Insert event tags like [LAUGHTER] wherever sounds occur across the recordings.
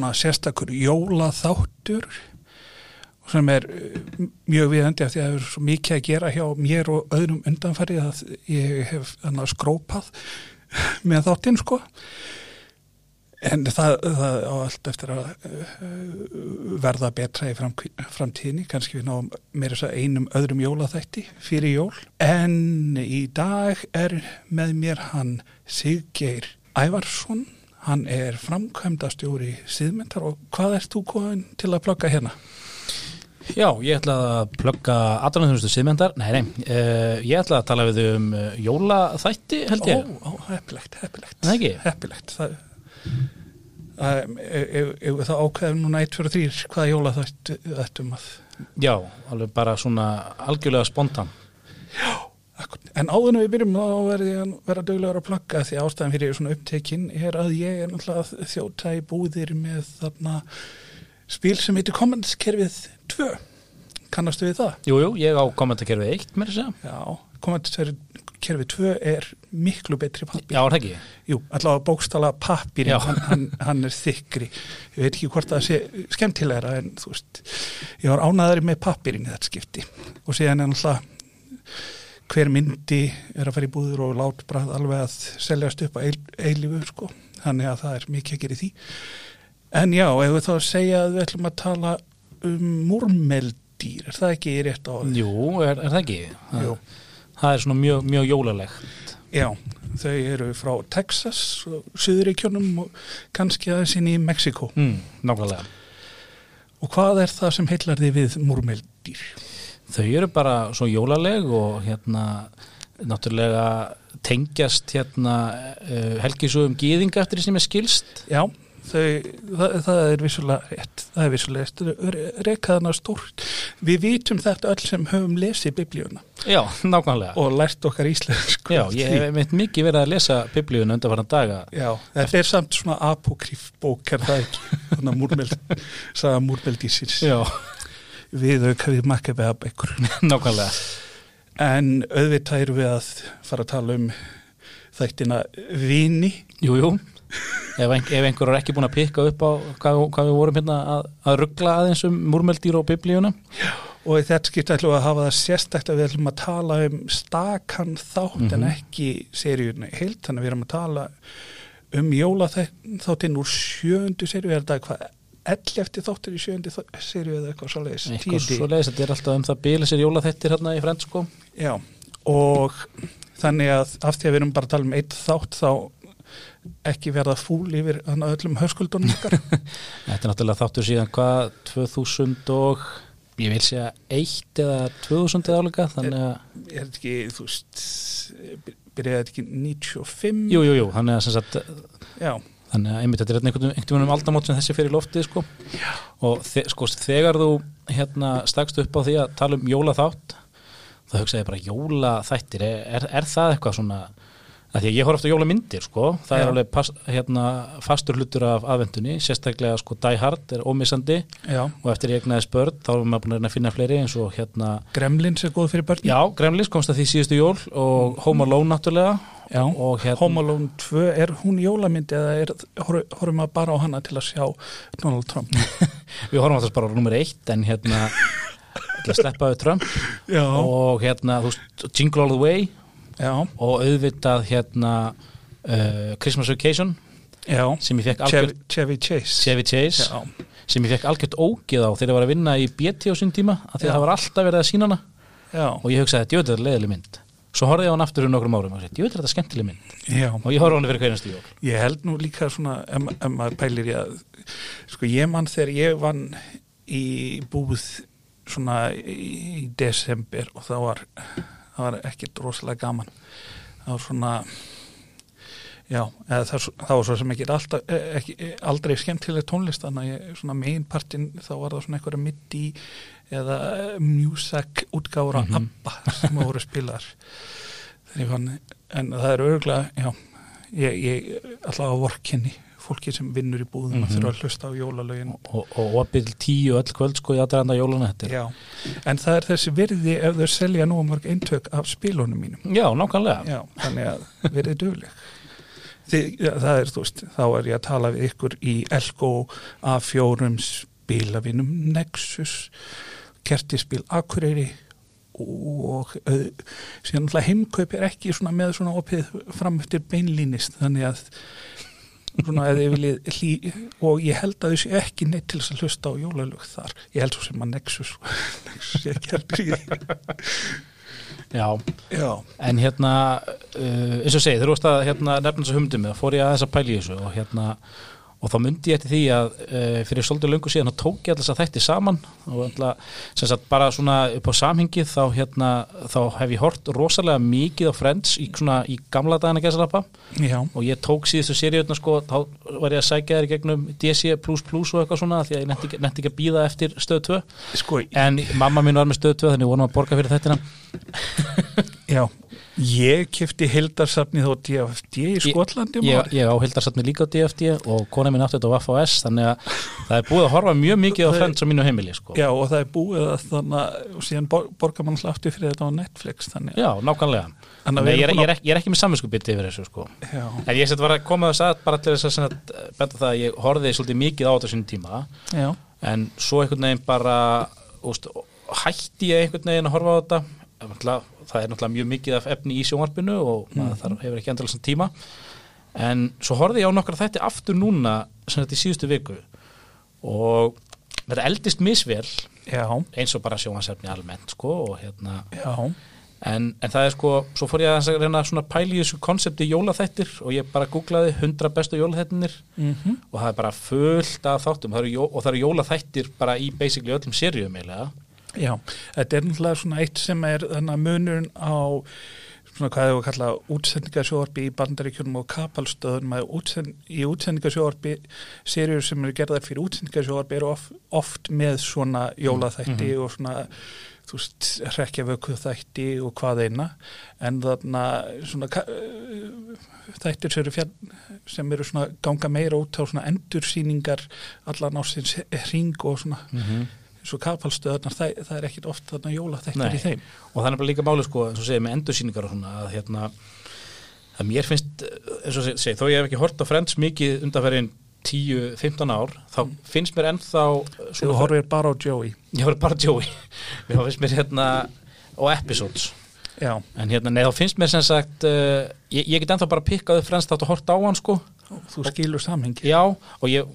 svona sérstakur jólaþáttur sem er uh, mjög viðandi af því að það er svo mikið að gera hjá mér og öðrum undanfærið að ég hef skrópað [LAUGHS] með þáttinn sko. En það, það á allt eftir að uh, verða betra í fram, framtíðinni, kannski við náum meira þess að einum öðrum jólaþætti fyrir jól. En í dag er með mér hann Siggeir Ævarsson hann er framkvæmdastjóri síðmyndar og hvað ert þú komin til að plugga hérna? Já, ég ætla að plugga aðranðunustu síðmyndar, nei, nei, uh, ég ætla að tala við um uh, jólaþætti held ég. Ó, ó, heppilegt, heppilegt. Það ekki? Heppilegt, það ef það ákveðum núna 1, 2 og 3 hvaða jóla þættum að Já, alveg bara svona algjörlega spontan Já. En áðunum við byrjum þá verði ég að vera döglegar að plugga því ástæðan fyrir svona upptekinn er að ég er náttúrulega þjóta í búðir með þarna spil sem heitir Comments-kerfið 2 kannastu við það? Jújú, jú, ég á kommentarkerfið 1 með þess að Já, Comments-kerfið 2 er miklu betri pappir Já, það ekki? Jú, allavega bókstala pappir hann, hann, hann er þykri. Ég veit ekki hvort það sé skemmtilegra en þú veist, ég var ánaðari með pappirinn í þetta skipti. Og síðan er alltaf hver myndi er að fara í búður og lát bara alveg að seljast upp að eilifu sko, þannig að það er mikið að gera í því en já, ef við þá segja að við ætlum að tala um múrmeldýr, er það ekki rétt á það? Jú, er, er það ekki? Jú það er svona mjög, mjög jólalegt Já, þau eru frá Texas og Suðuríkjónum og kannski aðeins inn í Mexiko mm, Nákvæmlega Og hvað er það sem heillar þið við múrmeldýr? Þau eru bara svo jólaleg og hérna náttúrulega tengjast hérna uh, helgisugum gýðinga eftir því sem er skilst Já, þau, það, það er vissulega rétt, það er vissulega rekaðana stórt. Við vitum þetta öll sem höfum lesið biblíuna. Já, nákvæmlega. Og lært okkar íslensku. Já, ég hef meitt mikið verið að lesa biblíuna undan varan daga. Já, þetta er samt svona apokryf bók, er það ekki? Þannig að múrmeld, sagða múrmeldísins. Já. Við aukaðið makka við að beikur. [LAUGHS] nákvæmlega. En auðvitað eru við að fara að tala um þættina vini. Jú, jú ef, ein, ef einhver er ekki búin að pikka upp á hvað, hvað við vorum hérna að, að ruggla aðeins um múrmeldýr og biblíuna og í þetta skipt ætlum við að hafa það sérstækt að við ætlum að tala um stakan þátt mm -hmm. en ekki seríunni heilt, þannig að við erum að tala um jólaþáttinn úr sjöndu seríu, er þetta hvað ell eftir þáttir í sjöndu seríu eða eitthvað svo leiðis eitthvað svo leiðis, þetta er alltaf um það bíla sér jólaþættir hérna í frendsko já, og þannig að af því að við erum bara að tala um eitt þátt þá ekki verða fúl yfir öllum höskuldunum [LAUGHS] Þetta er náttúrulega þáttur síðan hvað 2000 og ég vil segja 1 eða 2000 eða álega þannig að Er þetta ekki, þú veist byrjaði þetta ekki 95? Jú, jú, jú, þannig að sem sagt Já Þannig að einmitt þetta er einhvern veginn um aldamót sem þessi fyrir loftið sko Já. og þe sko þegar þú hérna stakst upp á því að tala um jóla þátt þá hugsaði ég bara jóla þættir er, er, er það eitthvað svona því að ég horf eftir jólamyndir sko. Það Já. er alveg pass, hérna, fastur hlutur af aðvendunni, sérstaklega sko Die Hard er ómissandi. Já. og eftir ég egnaði spörd þá erum við búin að finna fleiri eins og hérna Gremlins er góð fyrir börn Já, Gremlins komst að því síðustu jól og Home Alone náttúrulega. Já, og hérna Home Alone 2, er hún jólamyndi eða er, horf, horfum að bara á hana til að sjá Donald Trump? [LAUGHS] Við horfum alltaf bara á nummer eitt en hérna til að sleppa við Trump. Já, og hérna, þú veist, Jingle All The Way já, og auðvitað hérna uh, Christmas Vacation já. sem ég fekk algjört Chevy Chase. Chevy Chase sem ég fekk algjört ógið á þegar ég var að vinna í BT á sín tíma að það var alltaf verið að sína hana. Já, og ég hugsaði að djöður þetta er leiðileg mynd. Svo horfði ég á hann aftur um nokkrum árum og ég djöður þetta skemmtileg mynd. Já. Og ég horfði á hann fyrir hverjastu jól. Ég held nú líka svona ef ef maður pælir ég að sko ég mann þegar ég vann í búð svona í desember og það var það var ekkert rosalega gaman það var svona já, eða það, það var svo sem ekki, alltaf, eh, ekki aldrei skemmtileg tónlist þannig að ég, svona meginpartin þá var það svona einhverja midi eða music útgára Mhm. ABBA sem voru spilar en það er örgulega, já ég, ég alltaf á vorkinni fólki sem vinnur í búðum Mhm. að þurfa að hlusta á jólalögin. Og, til tíu öll kvöld sko í aðræðanda já, en það er þessi virði ef þau selja nú mörg eintök af spilunum mínum. Já, nákvæmlega. Já, þannig að þið, ja, það er, þú veist, þá er ég að tala við ykkur í Elko A4 spilavinum Nexus kertispil Akureyri og uh, síðan heimkaup er ekki svona með svona opið fram eftir beinlínist þannig að svona eða ég viljið hlý og ég held að þessi ekki neitt til þess að hlusta á jólalög þar. Ég held svo sem að Nexus Nexus er kertir í Já, Já, en hérna uh, eins og segi, þegar þú veist að hérna, nefna þessu humdum þá fór ég að þess að pæla í þessu og hérna og þá myndi ég eftir því að uh, fyrir svolítið löngu síðan þá tók ég alltaf þætti saman og alltaf, sem sagt bara svona upp á samhengið þá hérna þá hef ég hort rosalega mikið á Friends í svona í gamla dagana gæsalappa. Og ég tók síðustu seríutna sko, þá var ég að sækja þær í gegnum DC++ og eitthvað svona því að ég ekki, nefndi ekki að býða eftir stöð 2 sko en mamma mín var með stöð 2 þannig við vorum að borga fyrir þettina Já, ég kefti hildarsafnið á DFD í Skotlandi um ég, árið. ég á hildarsatni líka á DFD og kona mín átti þetta á Vaf.S þannig að það er búið að horfa mjög mikið á Það Friends á mínu heimili sko. Já, og það er búið að þannig og síðan bor, borgar mann sláttu fyrir þetta á Netflix þannig Já, nákvæmlega Þannig ég, er, ég, er ekki, ég með samvinskupiti yfir þessu sko. en ég set var að koma þess að bara til þess að benda það að ég horfið svolítið mikið á sínum tíma já, en svo einhvern veginn bara úst, hætti ég einhvern veginn að horfa á þetta það er náttúrulega mjög mikið af efni í sjónvarpinu og maður þarf hefur ekki endalins tíma. En svo horfði ég á nokkra þætti aftur núna sem þetta í síðustu viku. Og þetta eldist misvel já, eins og bara sjónvarsefni almennt sko og hérna. En, en það er sko, svo fór ég að reyna svona pæli í þessu konsepti jólaþættir og ég bara googlaði 100 bestu jólaþættinir mhm, og það er bara fullt af þáttum. Það jó- og það eru jólaþættir bara í basically öllum seríum eiginlega já. Þetta er náttúrulega svona eitt sem er munurinn á svona hvað hefur kallað útsendingasjóarbi í bandaríkjunum og kapalstöðunum að útsend, í útsendingasjóarbi serjur sem eru gerðar fyrir útsendingasjóarbi eru of, oft með svona jólaþætti og svona þú veist, hrekkjavöku þætti og hvað eina en þarna svona þættir sem eru, fjall, sem eru svona ganga meira út á svona endursýningar allan ásins hring og svona mm -hmm. Svo kapalstöðunar, það, það er ekkit oft þarna jólaþættir Nei. í þeim. Og það er bara líka máli sko, eins og segir með endursýningar og svona að hérna að mér finnst, eins og segir, þó ég hef ekki hort á Friends mikið undanferðin 10-15 ár, þá finnst mér ennþá þú horfir bara á Joey. Ég horf bara á Joey. Mér finnst mér hérna og episodes. Já, en hérna, nei, þá finnst mér sem sagt uh, ég, ég get ennþá bara pikkað upp Friends þátt og hort á hann sko. Þú skilur samhengi já, og ég,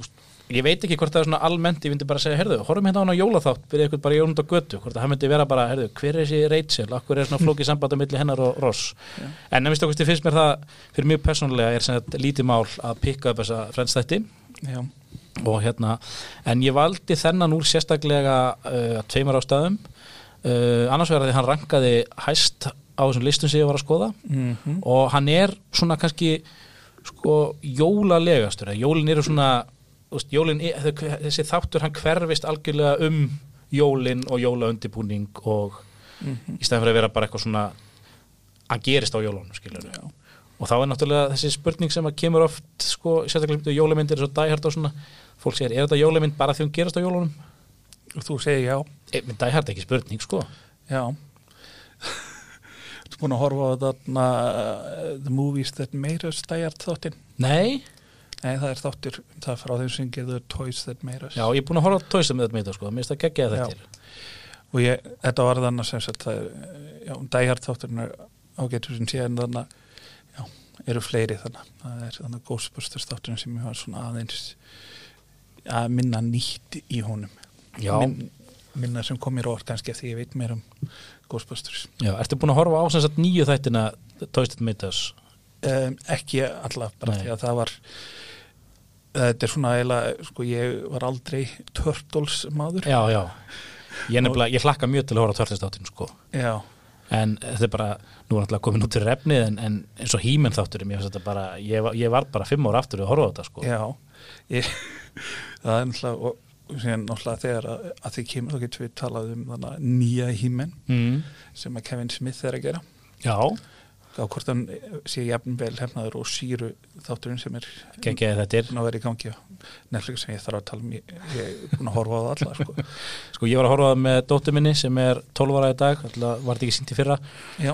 ég veit ekki hvort það er svona almennt, ég myndi bara segja, herðu, horfum hérna á hann á jólaþátt byrja eitthvað bara jónund á götu, hvort það myndi vera bara herðu, hver er þessi Rachel, akkur er svona flókið samband á milli hennar og Ross? Já. en nefnist okkur finnst mér það, fyrir mjög persónulega er sagt lítið mál að pikka upp þessa Friends þætti já, og hérna, en ég valdi þennan úr sérstaklega uh, tveimur ástæðum. Uh, annars vegar því hann rankaði hæst á þessum listum sem ég var að skoða. Mm og hann er svona kannski sko jólalegastur eða jólin er- þessi þáttur hann hverfist algjörlega um jólin og jólaundibúning og Mhm. í stæðan fyrir að vera bara eitthvað svona að gerist á jólunum og þá er náttúrulega þessi spurning sem að kemur oft sko, sérstaklega um jólamyndir svo dæhært og svona, fólk segir, er þetta jólamynd bara því hún gerast á jólunum? og þú segir já, E, dæhært ekki spurning sko. Já. [LAUGHS] Þú búin að horfa á þarna uh, The Movies That Made Us dæjart þáttinn? Nei, Nei, það er þáttur, það er frá þeim sem gerður Toys That Made Us. Já, ég er búin að horfa með þetta með þetta sko, mér finnst það geggja þetta og ég, þetta var þannig sem sagt það er, já, dæjart þátturinn er ágætur sem sé en þannig já, eru fleiri þannig það er þannig Ghostbusters þátturinn sem ég var svona aðeins að minna nýtt í honum. Já. Minn, minna sem kom mér orð kannski eftir ég veit meir um Ghostbusters. Já, ertu búin að horfa á sem sagt nýju þættina Toasted Mythos? um, ekki alla bara Nei. því að það var þetta er svona eiginlega sko ég var aldrei Turtles maður Já, já Ég, nefnilega, ég hlakka mjög til að horfa á tvörlistáttin sko. já, en þetta er bara, nú er náttúrulega komin út til refnið en, en eins og hímenn þátturum ég, bara, ég, ég var bara fimm ára aftur að horfa á þetta sko. já ég, [LAUGHS] það er náttúrulega og síðan náttúrulega þegar að, að þið kemur þá getum við talað um þannig nýja hímen mm. sem að Kevin Smith er að gera Já, á hvort hann sé jafn vel hefnaður og síru þátturinn sem er geggjaði þetta er. að vera í gangi Netflix sem ég þarf að tala um ég, er búin að horfa á það alla sko. [LAUGHS] sko ég var að horfa á það með dóttur minni sem er 12 ára í dag, alltaf var þetta ekki sýnt í fyrra? Já,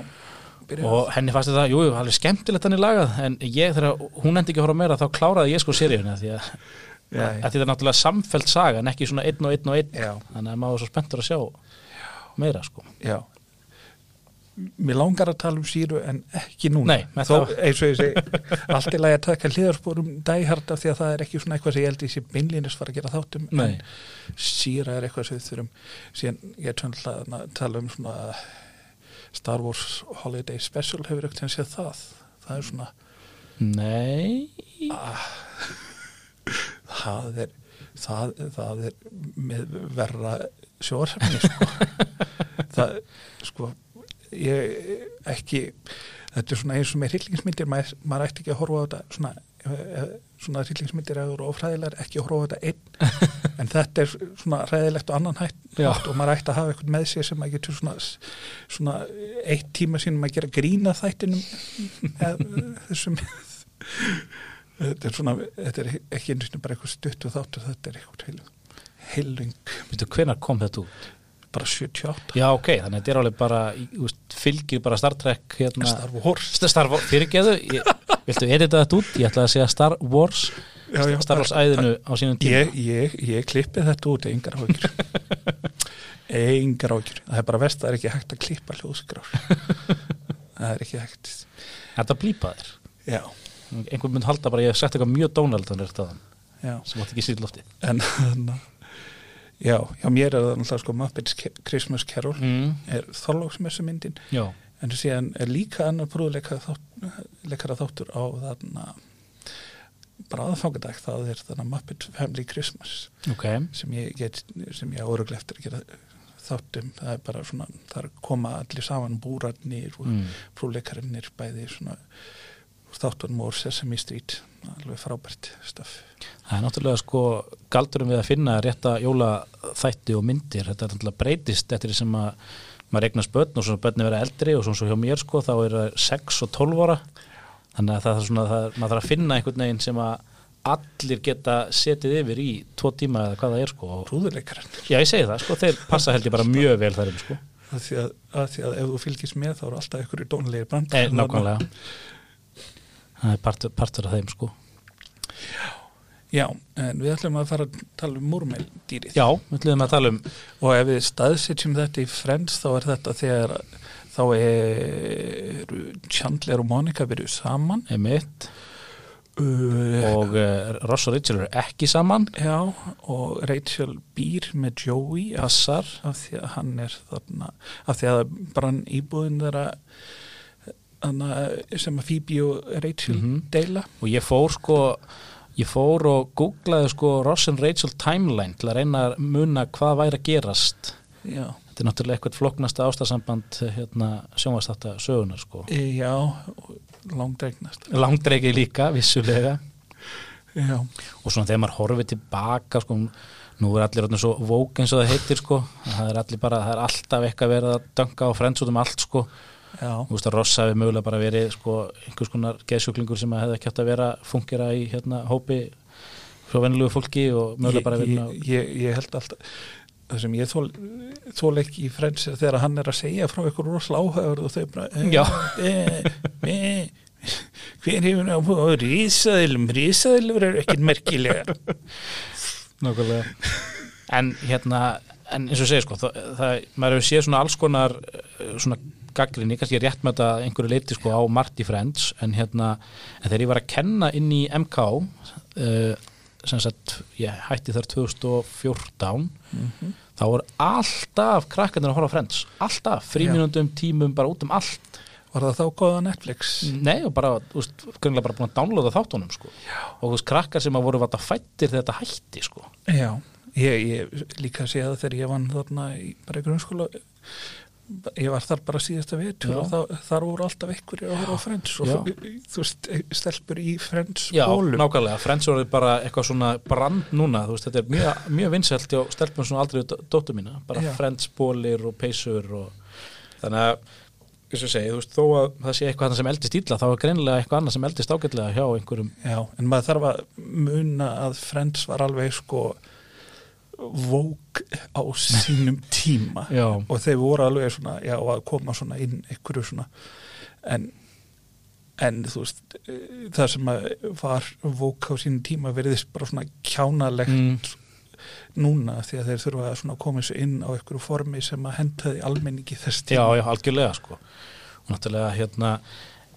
og henni fannst þetta, jú, jú, alveg skemmtilegt hann í lagað en ég þegar hún endi ekki að horfa meira þá kláraði ég sko seríuna því að, Já, að þetta er náttúrulega samfelt saga en ekki svona einn og einn og einn. Já. þannig að maður var svo spenntur að sjá meira sko. Já Mér langar að tala um síru en ekki núna Nei, Þó, eins og ég segi, [LAUGHS] allt í lagi að taka hlýðarsporum dæhart af því að það er ekki svona eitthvað sem ég held í sér beinlínis fara að gera þáttum Nei. en síra er eitthvað sem við þurfum síðan ég er tönnilega að tala um svona Star Wars Holiday Special hefur ekkert séð það það er svona Nei [LAUGHS] það er það, það er með verra sjórsefni sko. [LAUGHS] það sko ég ekki þetta er svona eins og með hryllingsmyndir maður, maður ætti ekki að horfa á þetta svona, eh, svona hryllingsmyndir að eru ofræðilegar ekki að horfa á þetta einn. [LAUGHS] En þetta er svona ræðilegt og annan hætt og maður ætti að hafa eitthvað með sér sem að getur svona, svona eitt tíma sínum að gera grína þættinum eða þessum. Þetta er svona þetta er ekki einu sinni bara eitthvað stutt og þáttur þetta er eitthvað heil, heilung hvenær kom þetta út? Bara 78 Já, ok, þannig að þetta er alveg bara veist, fylgir bara Star Trek hérna, Star Wars. Star, Wars, fyrirgeðu Viltu edita þetta út? Ég ætla að segja Star Wars Já, já, Star Wars æðinu á sínum tíma. Ég, ég, ég klippi þetta út engar áhyggjur. [LAUGHS] Engar áhyggjur. Það er bara verst að það er ekki hægt að klippa hljóðskrár. Það er ekki hægt. Þetta blípaðir já, Einhvern mynd halda bara, ég hef sagt eitthvað mjög dónald þannig að já. sem átti ekki sýr lofti. En þannig að- já, já, mér er það náttúrulega sko Muppets Christmas Carol mm. er þorlóksmessu myndin Já, en síðan er líka annar brúðleikara þátt, þáttur á þarna bara aðfangadag það er þarna Muppet Family Christmas. Ok. Sem ég get, sem ég áruglega eftir að gera þáttum, það er bara svona að koma allir saman búrarnir og mm. frúleikarinnir bæði svona þáttunum og Sesame Street alveg frábært staf Það er náttúrulega sko galdurum við að finna rétta jólaþætti og myndir. Þetta er náttúrulega breytist eftir því sem að maður eignast börn og svona börni vera eldri og svona svo hjá mér sko þá er það 6 og 12 ára. Þannig að það er svona, það, maður þarf að finna einhvern veginn sem að allir geta setið yfir í tvo tíma eða hvað það er sko. Og, brúðuleikarinn Já, ég segi það sko, þeir passa held ég bara mjög vel þar um sko. Að því að, að því að ef þú fylgist með þá eru alltaf ykkur í dónulegi brand e, Nákvæmlega Það er partur, partur af þeim sko. Já, en við ætlum að fara að tala um múrmeldýrið. Já, við ætlum að tala um og ef við staðsetjum þetta í Friends þá er þetta þegar þá eru Chandler og Monica verið saman. Emmett uh, og uh, Ross og Rachel eru ekki saman. Já, og Rachel býr með Joey af, Passar af því að hann er þarna af því að brann íbúðin þeirra sem að Phoebe og Rachel Mhm. deila. Og ég fór sko ég fór og googlaði sko Ross and Rachel timeline til að reyna að muna hvað væri að gerast. Já, þetta er náttúrulega eitthvað floknasta ástasamband hérna sjónvastata sögunar sko. E, já langdregnast langdreiki líka, vissulega. Já, og svona þegar maður horfið tilbaka sko, nú er allir orðin svo vók eins og það heitir sko, það er allir bara það er alltaf eitthvað verið að dönga á frends út um allt sko, þú veist að Ross hafi mögulega bara verið sko einhvers konar geðsjúklingur sem hefði ekki átt að vera fungera í hérna hópi frá venilegu fólki og mögulega bara ég, verið ég, ég, ég held alltaf það sem ég þól, þól ekki í Friends er þegar hann er að segja frá ykkur rosalega áhugaður og þau bara eh, eh, eh, hver hefur náttúrulega og risaðilum, risaðilum er ekkert merkilega Nákvæmlega. En hérna, en eins og segir sko það, það, maður hefur séð svona alls konar svona gaggrinni, kannski rétt með þetta að einhverju leiti sko á Marty Friends en hérna, en þegar ég var að kenna inn í MK uh, sem sagt, ég hætti þar 2014 Mhm. þá voru alltaf krakkarnir að horfa Friends, alltaf, fríminundum tímum bara út um allt. Var það þá góða Netflix? Nei, og bara, þú veist, grunlega bara búin að downloada þáttunum sko. Já. og þú veist, krakkar sem að voru vata fættir þetta hætti sko. Já, ég, ég líka sé það þegar ég vann þarna í, bara grunnskóla ég var þar bara síðasta vetur Já. og það, þar voru alltaf ykkur að horfa á Friends og þú, þú stelpur í Friends Já, bólum. nákvæmlega, Friends voru bara eitthvað svona brand núna, þú veist, þetta er mjög, mjög vinsælt hjá stelpum svona aldrei dóttu mína, bara Já. Friends bólir og peysur og þannig að, eins og segi, þú veist, þó að það sé eitthvað annað sem eldist illa, þá er greinilega eitthvað annað sem eldist ágætlega hjá einhverjum. Já, en maður þarf að muna að Friends var alveg sko vók á sínum tíma. Já. og þeir voru alveg svona, já, að koma svona inn einhverju svona. En en þú veist eh, það sem var vók á sínum tíma veriðist bara svona kjánalegt mm, núna því að þeir þurfa að koma þessu inn á einhverju formi sem að hentaði almenningi þess já, tíma já, algjörlega sko. Og náttúrulega hérna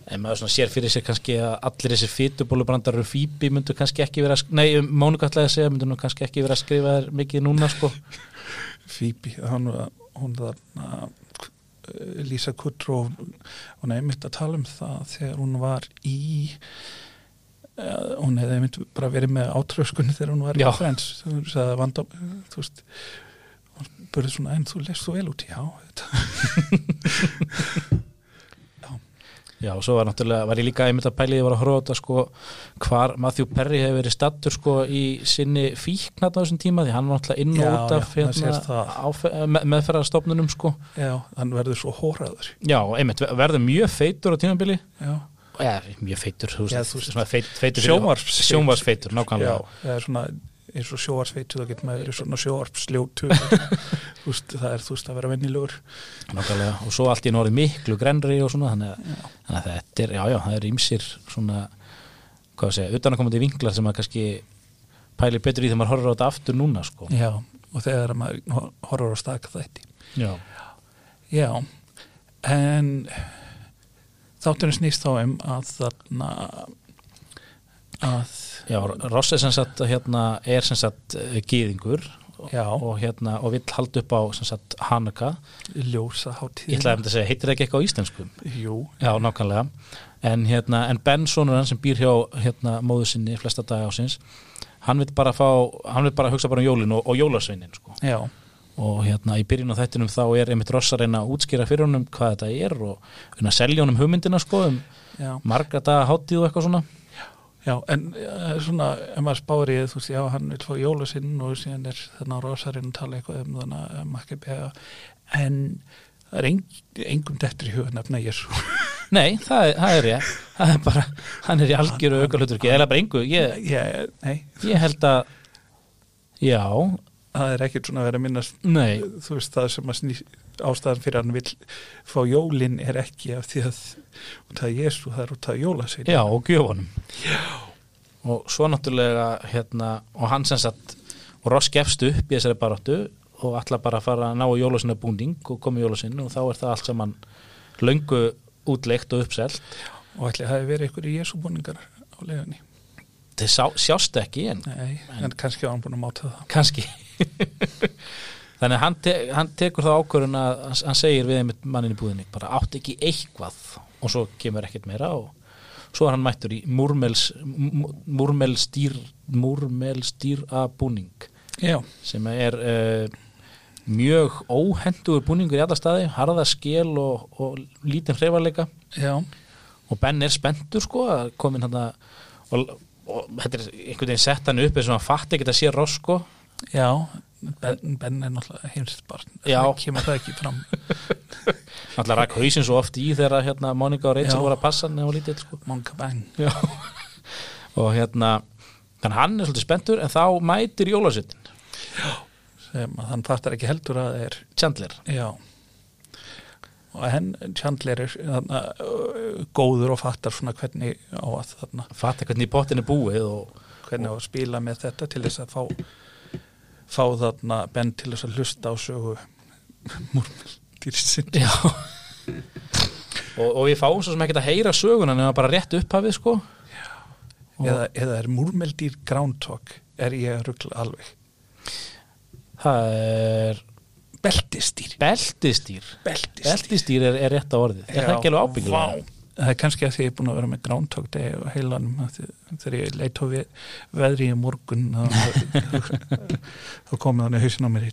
ef maður sér fyrir sér kannski að allir þessi fytubólubrandar og fíbi myndu kannski ekki vera, nei, Mónika ætlaði að segja myndu nú kannski ekki vera að skrifa þér mikið núna sko. [LAUGHS] Phoebe, hann, hún þarna Lisa Kudrow hún hefði myndið að tala um það þegar hún var í uh, hún hefði myndið bara verið með átröskunni þegar hún var í Friends. Þú veist að vanda þú veist hún börði svona en þú lest þú vel út? Já, þetta [LAUGHS] Já, og svo var var ég líka einmitt að pæli ég var að þetta sko hvar Matthew Perry hefur verið stattur sko í sinni fíknat á þessum tíma því hann var náttúrulega inn og Já, út af já, hérna, með, meðferðarstofnunum sko. Já, hann verður svo hóraður Já, einmitt, verður mjög feitur á tímabili. Já, Já, mjög feitur, þú Já, veist, feit, feitur já, nákvæmlega er svona eins og sjóarsveitu þá getur maður svona sjóarpsljótu [LAUGHS] það er þú veist að vera vennilegur Nákvæmlega, og svo allt í norði miklu grenri og svona, þannig að, þannig að þetta er, já, já, það er ímsir svona, hvað að segja, utanakomandi vinklar sem að kannski pæli betur í þegar maður horfir á þetta aftur núna, sko. já, og þegar maður hor- horfir á staka þætti Já. Já, en þátturinn snýst þá um að þarna að Já, Ross er sem sagt, hérna, er sem sagt eh, gyðingur Já. og hérna, og vill halda upp á sem sagt Hanukkah. ljósa Ég hátíð ætlaði að segja, heitir það ekki eitthvað á íslenskum? Jú, Já, nákvæmlega. En, hérna, en Ben, sonur hann sem býr hjá hérna, móðu sinni flesta daga ásins, hann vil bara fá, hann vil bara hugsa bara um jólin og, og jólasveinin, sko. já, Og hérna, í byrjun á þættinum þá er einmitt Ross að reyna að útskýra fyrir honum hvað þetta er og selja honum hugmyndina, sko, um já marga daga hátíð og eitthvað svona. Já, en uh, svona, ef maður spári þú veist, já, hann vil fá jólasinn og síðan er þarna rosarinn að tala eitthvað um þannig að maður ekki bega en það er eng, engum dettur í huga nefna Jésu [LAUGHS] Nei, það er, það er ég. Það er bara, hann er í algjöru aukaluturki, eða bara engu. Ég, ég, ég held að, já, það er ekkert svona að vera að minnast nei, þú veist, það sem að sný, ástæðan fyrir hann vil fá jólin er ekki af því að út af Jésu, það er út af jólasinn já, og gjöfunum. Og svo náttúrulega, hérna, og hann sem sagt, og Ross gefst upp í þessari baróttu og ætla bara að fara að ná jólasina búning og koma í jólasinn og þá er það allt saman löngu útleikt og uppselt. og ætli það hefði verið ykkur í Jésu búningar á leðinni Þið sá, sjást ekki en Nei, en kannski var hann búin að máta það. Kannski [LAUGHS] þannig að hann, te hann tekur það ákvörun að hann, segir við mannin í búðinni bara átt ekki eitthvað? Og svo kemur ekkert meira og svo er hann mættur í múrmels múrmelstýr múrmelstýr að búning Já, sem er uh, mjög óhendugur búningur í alla staði harða skél og, og lítinn hreifarleika og Ben er spenntur sko að komin hann að og, og þetta er einhvern veginn sett hann upp eins og hann fatt ekki að sé ross sko já Ben, ben er náttúrulega heimsist barn. Kemur það ekki fram. [LAUGHS] Alltaf ræk hausinn svo oft í þegar hérna, Monika og Rachel voru að passa hann sko. Bang. Já. [LAUGHS] og hérna þannig hann er svolítið spenntur en þá mætir jólasittin hann fattar ekki heldur að það er Chandler. Já. Og henn Chandler er þarna, góður og fattar svona hvernig á að þarna, fatta hvernig í pottin er búið og hvernig á að spila með þetta til þess að fá fá þarna Ben til þess að hlusta á sögu múrmildýrsinn Já. Og, og við fáum svo sem ekki að heyra söguna nema bara rétt upphafið sko. Eða, eða er múrmeldýr groundhog? Er ég að ruggla alveg? Það er beltistýr. Beltistýr. Beltistýr, beltistýr er, er rétt á orðið. Er það ekki alveg ábyggilega? Það er kannski að því ég er búin að vera með Groundhog Day og heilanum að þegar ég leit á veðri í morgun þá, þá komið hann í hausin á mér.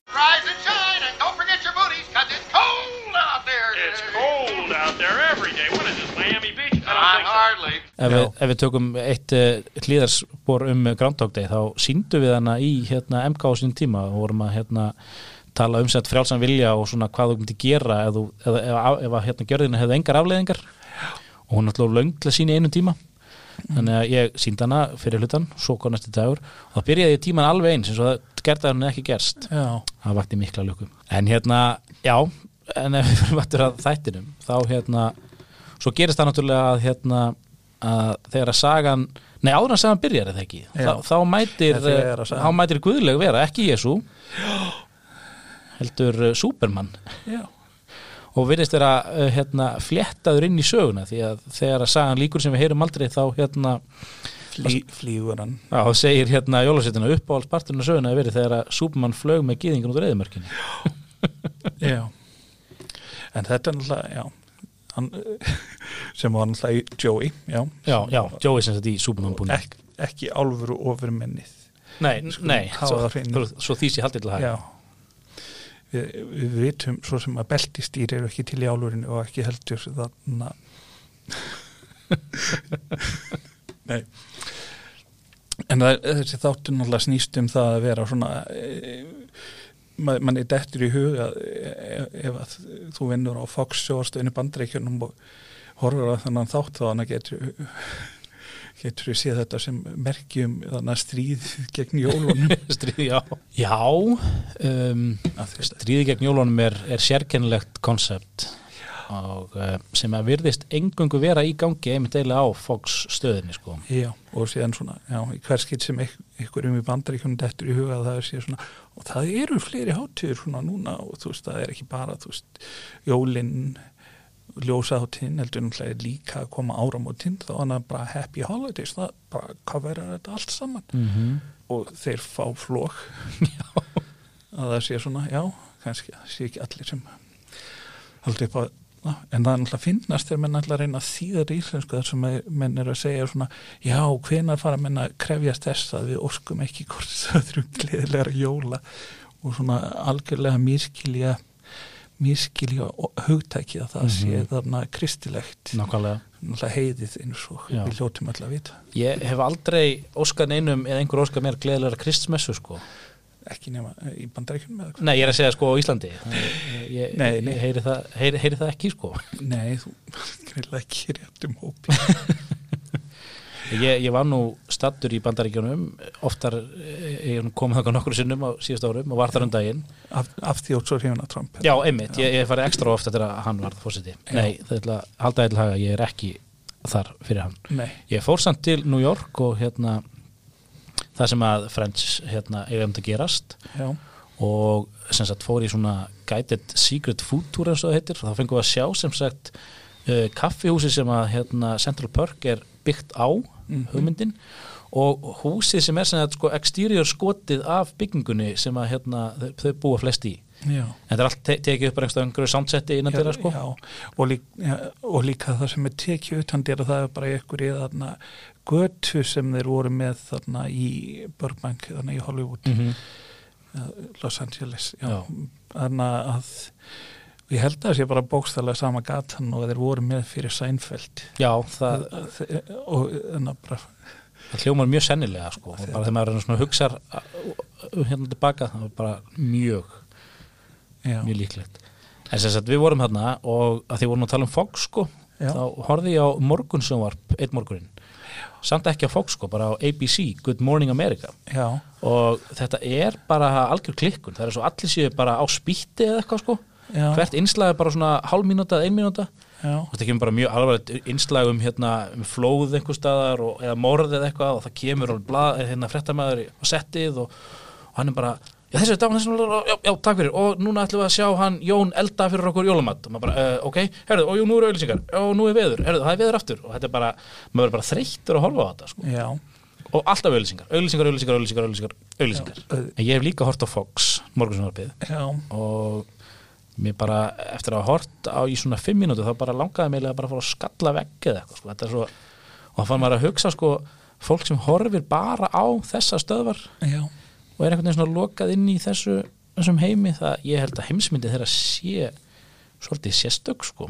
Ef við, ef við tökum eitt uh, hlýðarspor um Groundhog Day þá síndum við hana í hérna, MK á sín tíma og vorum að hérna, tala um sett frjálsan vilja og svona hvað þú myndi gera ef, þú, ef, ef, ef, ef að hérna, gjörðina hefði engar afleðingar og hún ætlaði lönglega sín í einu tíma. Þannig að ég síndi hana fyrir hlutan svo kom næstu dagur. Og þá byrjaði tíman alveg eins eins og það gerði að hún ekki gerst. Já, það vakti mikla lukum en hérna, já en ef við fyrir vattur að þættinum þá hérna, svo gerist það náttúrulega að hérna að þegar að sagan nei áður en sagan byrjar eða ekki? Þá, þá mætir að þá mætir guðleg vera, ekki Jésu heldur Superman. Já, og virðist vera uh, hérna, fléttaður inn í söguna því að þegar að sagan líkur sem við heyrum aldrei þá hérna Flý, flýgur hann Já, þá segir hérna jólasveitina uppáhaldsparturinn af söguna að verið þegar að Superman flög með gýðingun út úr eðimörkinni. [GASPS] Já En þetta er náttúrulega, já hann, [LAUGHS] sem var náttúrulega Joey já, Já, já, Joey sem þetta í Superman búin. Ek, ekki álfuru ofurmennið Nei, nei, það á hreinu. svo, svo því sé haldið til að Já. Við, við vitum svo sem að beltistýr eru ekki til í álfurinu og ekki heldur þarna. [LAUGHS] Nei. En það, þessi þáttur náttúrulega snýst um það að vera svona e, mann man er dettur í huga e, ef að þú vinnur á Fox sjóarstöðinu bandreikjunum og horfur að þannig þátt þá hann getur getur við séð þetta sem merkjum þannig að stríð gegn jólunum [LAUGHS] Stríði, já. Já, um, stríði gegn jólunum er, er sérkennilegt konsept og uh, sem að virðist engungu vera í gangi einmitt eiginlega á Fox stöðinni sko. Já, og síðan svona, já, í hver skitt sem ykk- ykkur um í bandaríkjum dettur í huga að það er síðan svona, og það eru fleiri hátíður svona núna og þú veist, það er ekki bara, þú veist, jólinn, ljósaháttíðin, heldur náttúrulega líka að koma áramótinn, þá er það bara happy holidays, það bara coverar þetta allt saman. Mm -hmm. og þeir fá flók [LAUGHS] að það sé svona, já, kannski það sé ekki allir sem haldi upp á en það er náttúrulega finnast þegar menn alltaf reyna að þýða þetta í íslensku þar sem að menn er að segja svona já, hvenar fara menn að krefjast þess að við orskum ekki hvort það þurfum gleðilega jóla og svona algjörlega mýrskilja mýrskilja hugtæki að það sé þarna kristilegt Nákvæmlega. náttúrulega heiðið eins og Já. við hljótum alltaf að vita Ég hef aldrei óskað neinum eða einhver óskað mér gleðilega kristmessu sko. ekki nema eh, í bandaríkjum með Nei, ég er að segja sko á Íslandi Ég, ég, Nei, nei. ég heyri, það, heyri, heyri það ekki sko Nei, þú [LAUGHS] greinlega ekki rétt um hópi [LAUGHS] Ég, ég var nú stattur í bandaríkjunum oftar, eh, ég hef komið þangað nokkru sinnum á síðust árum og var þar um daginn. Af, af því svo hrifuna Trump Já, einmitt, ég, ég farið ekstra oft eftir að hann var fórseti Nei, það er að halda haga, ég er ekki þar fyrir hann. Nei, Ég fór samt til New York og hérna það sem að Friends hérna eigum að gerast. Já, og sem sagt fór í svona guided secret food tour eins og það heitir. Þá fengum við að sjá sem sagt uh, kaffihúsi sem að hérna, Central Park er byggt á hugmyndin. Og húsið sem er sem sagt sko exterior skotið af byggingunni sem að hérna þau, búa flest í. Já. En þetta er allt te tekið upp bara einhverju einhverju soundsetti innan þeirra sko. já, og, lík, já, og líka það sem er tekið utan dýra það er bara þarna götu sem þeir voru með þarna í Burbank, þarna í Hollywood. Mhm. eh, Los Angeles Já. þarna að ég held að það sé bara bókstæðlega sama gatan og þeir voru með fyrir Seinfeld. Já, það, og þannig að bara það hljómar mjög sennilega sko. Og bara þegar maður hugsar uh, hérna tilbaka, það var bara mjög já, mjög líklegt. En sem sagt við vorum hérna og að því vorum að tala um Fox sko Já. þá horfði ég á morgunsjónvarp einn morgunin samt ekki á Fox sko, bara á ABC Good Morning America. Já, og þetta er bara algjör klikkun. Það er svo allir séu bara á spýtti eða eitthvað sko já, hvert innslag er bara svona hálf mínúta eða ein mínúta. Og þetta kemur bara mjög alvarlegt innslag um, hérna, um flóð einhver staðar og, eða morð eða eitthvað og það kemur og blað, hérna, fréttamaður á settið og, og hann er bara já þessi er dagan, þessi er já, já, takk fyrir. Og núna ætlum við að sjá hann Jón elda fyrir okkur jólamat. Og maður bara, uh, ok, herðu, og jú, nú eru auðlýsingar og nú er veður, herðu, það er veður aftur. Og þetta er bara, maður er bara þreyttur að horfa á þetta sko. og alltaf auðlýsingar, auðlýsingar, auðlýsingar, auðlýsingar, auðlýsingar, auðlýsingar. Já, auð- en ég hef líka hort á Fox, morgunsjónvarpið. Já, og mér bara eftir að hafa hort á í svona fimm mínútu þá bara langaði mig að bara fara að skalla vegg eða eitthvað sko. Svo, og þá fann maður að hugsa sko, fólk sem horfir bara á þessa stöðvar já, og er einhvern veginn svona lokað inn í þessu þessum heimi, það ég held að heimsmyndi þeirra sé svolítið sérstök sko.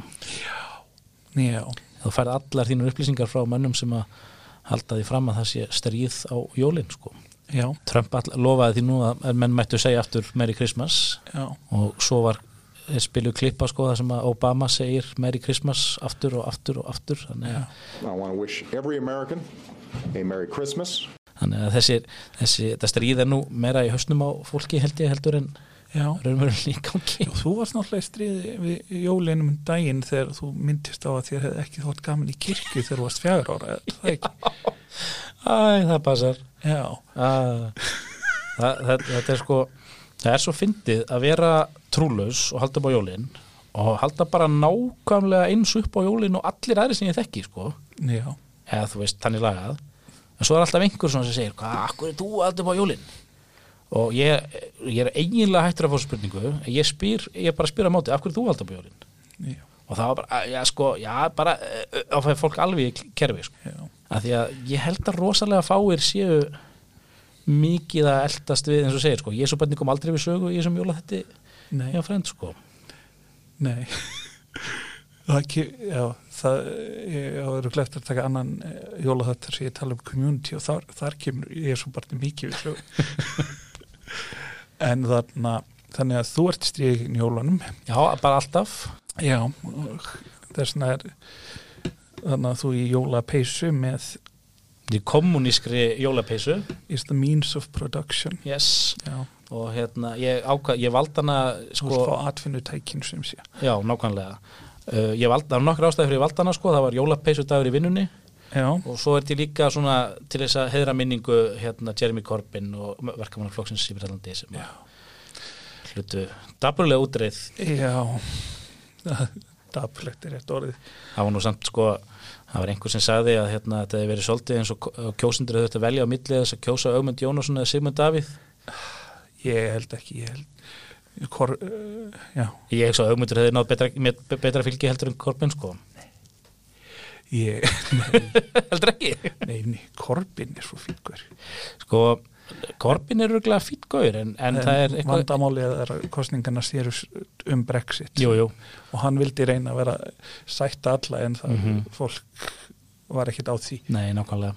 já, þú færð allar þínur upplýsingar frá mönnum sem að halda því fram að það sé stríð á jólin sko. já, Trump all, lofaði því nú að menn mættu segja aftur Merry Christmas já, og svo var spilu klippa sko það sem að Obama segir Merry Christmas aftur og aftur og aftur. Þannig að, I want to wish every American a Merry Christmas. þannig að þessi, þessi þetta stríð er nú meira í höstnum á fólki held ég heldur en Já. raunverulega í gangi þú varst náttúrulega í stríði við jólinum um daginn þegar þú myndist á að þér hefði ekki þótt gaman í kirkju þegar þú varst fjagur ára, er það ekki? Æ, það passar. Já, Ah, það, það, þetta er sko það er svo fyndið að vera trúlaus og halda upp á jólin og halda bara nákvæmlega eins upp á jólin og allir aðri sem ég þekki sko. Eða þú veist, þannig lagað. En svo er alltaf einhver sem segir hvað, akkur er þú að halda upp á jólin? Og ég, ég er eiginlega hættur að fá spurningu. Ég spyr, ég bara spyr á móti af hverju þú halda upp á jólin? Já, og það var bara, já sko, já bara á fæði fólk alveg í kerfi sko. Að því að ég held að rosalega fáir séu mikið að eldast við eins og segir sko, ég svo barni kom aldrei við sögu í þessum jóla þetta Nei, hjá frend sko. Nei. Það já, það, áður glæft að taka annan jóla þetta sem ég tala um community og þar, þar kemur ég svo bara mikið við svo. [LAUGHS] en þarna, þannig að þú ert stríðin í jólunum. Já, bara alltaf. Já, þess vegna er þannig að þú í jólapeysu með í kommunískri jólapeysu. Is the means of production. Yes, Já, og hérna ég ákvað, ég vald hana sko, sko, fá atvinnutækin sem sé. Já, nákvæmlega. Uh, ég vald, það var nokkur ástæði fyrir ég vald hana sko, það var jólapeysu dagur í vinnunni. Já, og svo er til líka svona til þess að heiðra minningu hérna Jeremy Corbyn og verkamannaflokksins í Breitlandi sem hlutu daburlega útreið. Já. [LAUGHS] Dapulegt er rétt orðið. Það var nú samt sko það var einhver sem sagði að hérna, þetta hefði verið svolítið eins og kjósundur hefði þetta að velja á milli þess að kjósa Ögmund Jónasson eða Sigmund Davíð. Ég held ekki, ég held Kor, uh, ég hef svo að Ögmundur hefði náð betra, betra fylgi heldur en Corbyn sko. Ég [LAUGHS] heldur ekki? Nei, nei, Korbin er svo fylgur sko Corbyn er röglega fýtt gauður en, en, En það er eitthvað vandamálið er að kostningarna sérus um Brexit. Jú, jú. og hann vildi reyna að vera sætta alla en það Mhm. fólk var ekkit á því. Nei, nákvæmlega.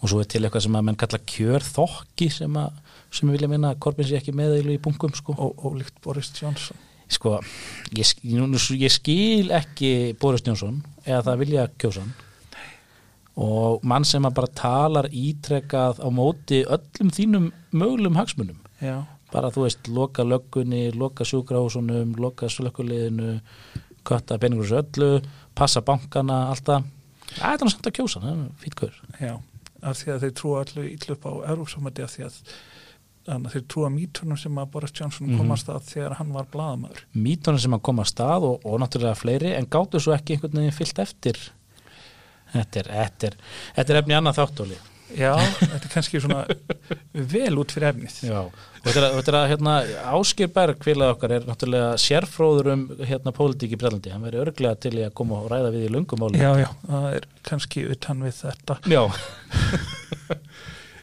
Og svo er til eitthvað sem að menn kalla kjörþokki sem að sem vilja minna að Corbyn sé ekki meðeilu í bunkum sko. Ó, ólíkt Boris Johnson. Sko, ég, ég skil ekki Boris Jónsson eða það vilja kjósa hann og mann sem að bara talar ítrekað á móti öllum þínum mögulegum hagsmunum. Já, bara þú veist, loka löggunni loka sjúkrahúsunum, loka slökkuliðinu kötta peningur þessu öllu passa bankana, alltaf það. Er það samt að kjósa, hann, fýtt hver já, af því að þeir trúa allir ítlu upp á Európsamöndi af því að þannig að þeir trúa mítunum sem að Boris Johnson Mhm. komast að þegar hann var blaðamöður mítunum sem að koma að stað og, og náttúrulega fleiri en gáttu svo ekki einhvern veginn fyllt eftir þetta er, þetta er, þetta er efni annað þáttóli. Já, þetta er kannski svona [LAUGHS] vel út fyrir efnið. Já, og þetta er, að- er hérna, Áskir Berg félag okkar er náttúrulega sérfróður um hérna pólitík í Brellandi, hann verið örglega til að koma og ræða við í lungumáli Já, já, það er kannski utan við þetta. Já. [LAUGHS]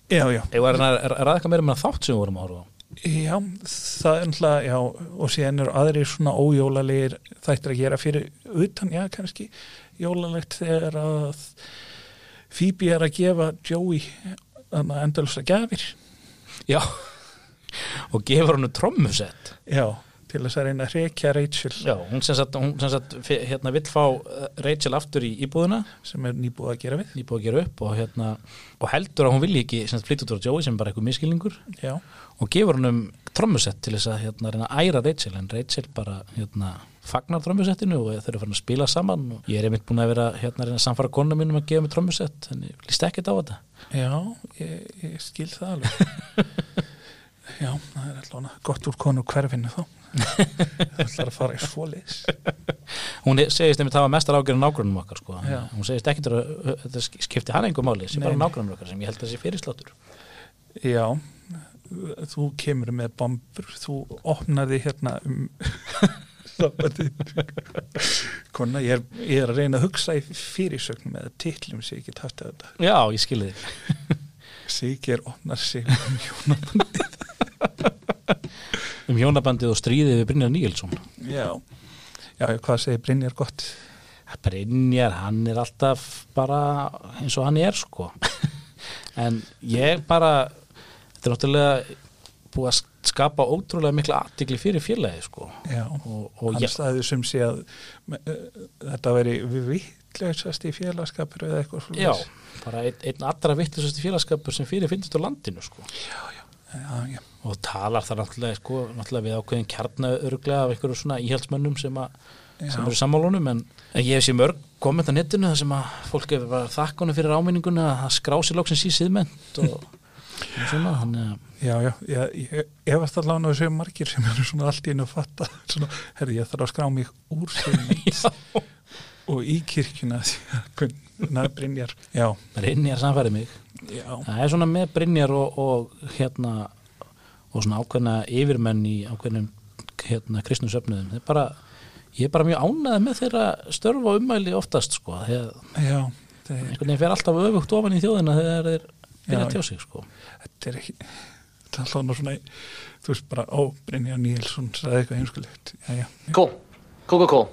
Já, já, Ég var að ræða eitthvað meira með þátt sem við vorum að horfa á? Já, það er náttúrulega, já, og síðan eru aðrir svona ójólalegir þættir að gera fyrir utan, já, kannski jólalegt þegar að Phoebe er að gefa Joey þannig að endalust að gafir Já, og gefur hann trommusett. Já, til þess að reyna að rekja Rachel. Já, hún sem sagt, hún sem sagt hérna vill fá eh, Rachel aftur í íbúðuna sem er nýbúið að gera við. Nýbúið að gera upp og hérna og heldur að hún vilji ekki flytja út á Joey sem bara eitthvað miskilningur Já, og gefur hann um trommusett til þess að hérna, reyna að æra Rachel en Rachel bara hérna, fagnar trommusettinu og þau eru farin að spila saman og ég er einmitt búin að vera hérna, að reyna að samfara konum mínum að gefa mig trommusett en ég líst ekkert á þetta. Já, ég, ég skil það alveg. [LAUGHS] Já, það er alltaf gott úr konu hverfinu þá. Það ætlar að fara í svoleiðis hún er- segist einmitt hafa mestar ágjörn nágrunum okkar sko. Já. hún segist ekkert að þetta skipti hann einhver máli sem bara nágrunum okkar sem ég held að sé fyrirsláttur. Já, þú kemur með bombur, þú opnar því hérna um. [LAUGHS] Kona, ég er, ég er að reyna að hugsa í fyrirsögnum eða titlum sem ég get haft að þetta. já, ég skilði þig [LAUGHS] Sigir opnar sig um hjónaband. [LAUGHS] um hjónabandið og stríðið við Brynjar Níelsson Já, já, hvað segir Brynjar gott? Brynjar, hann er alltaf bara eins og hann er sko en ég bara þetta er náttúrulega búið að skapa ótrúlega mikla aðtikli fyrir félagi sko Já, og, og hann ég, staðið sem sé að uh, þetta veri vittlegsast í félagskapur eða eitthvað já, svoleiðis. bara einn, einn allra vittlisast félagskapur sem fyrir finnst á landinu sko já, já, og talar það náttúrulega, sko, náttúrulega við ákveðin kjarnauruglega af einhverju svona íhaldsmönnum sem, sem Já. eru sammálunum en ég hef sé mörg komment á netinu þar sem að fólk hefur bara þakkanum fyrir áminninguna að það skrási lóksins í síðment og, og svona að já, já, já ég, ég varst allavega að séu margir sem eru svona allt í einu að fatta [LAUGHS] svona, herri, ég þarf að skrá mig úr [LAUGHS] og í [LAUGHS] að hvernig Brynjar, já, Brynjar samfæri mig. Það er svona með Brynjar og, og hérna og svona ákveðna yfirmenn í ákveðnum hérna kristnum söfnuðum. Það er bara, ég er bara mjög ánæði með þeirra störf og ummæli oftast sko þegar það er, einhvern veginn fer alltaf öfugt ofan í þjóðina þegar þeir byrja að tjá sig sko þetta er ekki þetta er alltaf svona, þú veist bara ó, Brynjar Níelsson sagði eitthvað já, Cool. Cool, cool, cool.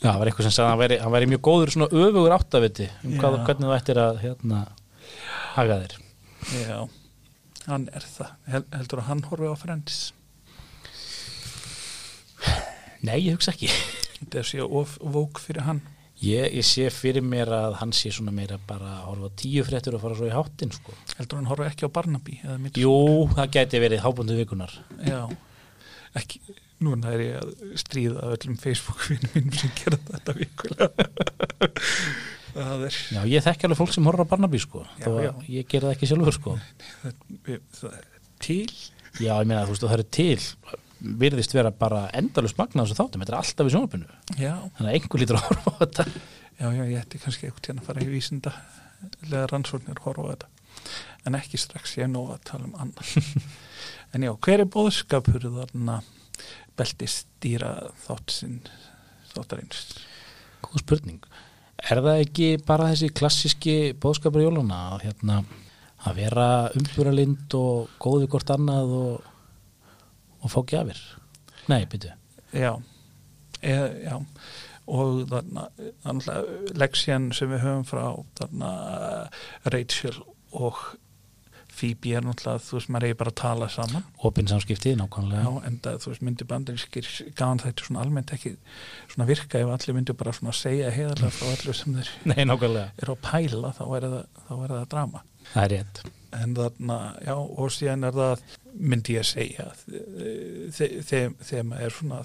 Já, það var eitthvað sem sagði að hann væri, hann væri mjög góður svona öfugur áttaviti um hvað, hvernig þú ættir að hérna haga þér. já hann er það, Hel, heldur að hann horfi á Friends Nei, ég hugsa ekki. þetta er sér of vók fyrir hann Ég, ég sé fyrir mér að hann sé svona meira bara að horfa tíu fréttur og fara svo í háttin sko. heldur hann horfi ekki á Barnaby Jú, það gæti verið hábundu vikunar. Já, ekki, núna er ég að stríða öllum Facebook-vinum mínum sem gera þetta vikulega. [LAUGHS] það er, Já, ég þekki alveg fólk sem horfa á Barnaby sko. Já, já. ég gera það ekki sjálfur sko. það, við- það er til. Já, ég meina, þú veist, það eru til virðist vera bara endalust magna þessu þáttum, þetta er alltaf í sjónarpinu Já, þannig að einhver lítur að horfa á þetta já, já, ég ætti kannski eitthvað til að fara í vísinda lega rannsóknir horfa á þetta. En ekki strax, ég er nú að tala um annars. [LAUGHS] en já, hver er bóðskapur þarna beltistýra þáttsinn þáttarins? Góð spurning. Er það ekki bara þessi klassíski bóðskapur jóluna að, hérna, að vera umburalind og góð við hvort annað og, og fá gjafir? Nei, byrju. Já, e, já og þarna, þarna leksjan sem við höfum frá þarna Rachel og Phoebe er náttúrulega þú veist maður eigi bara að tala saman Opin samskipti, nákvæmlega. já, en það þú veist myndi bandarískir gafan þetta svona almennt ekki svona virka ef allir myndi bara svona segja heiðarlega frá allir sem þeir Nei, nákvæmlega. eru að pæla þá er það, þá er það drama Það er rétt. en þarna, já, og síðan er það myndi ég að segja þe- þeim þeim er svona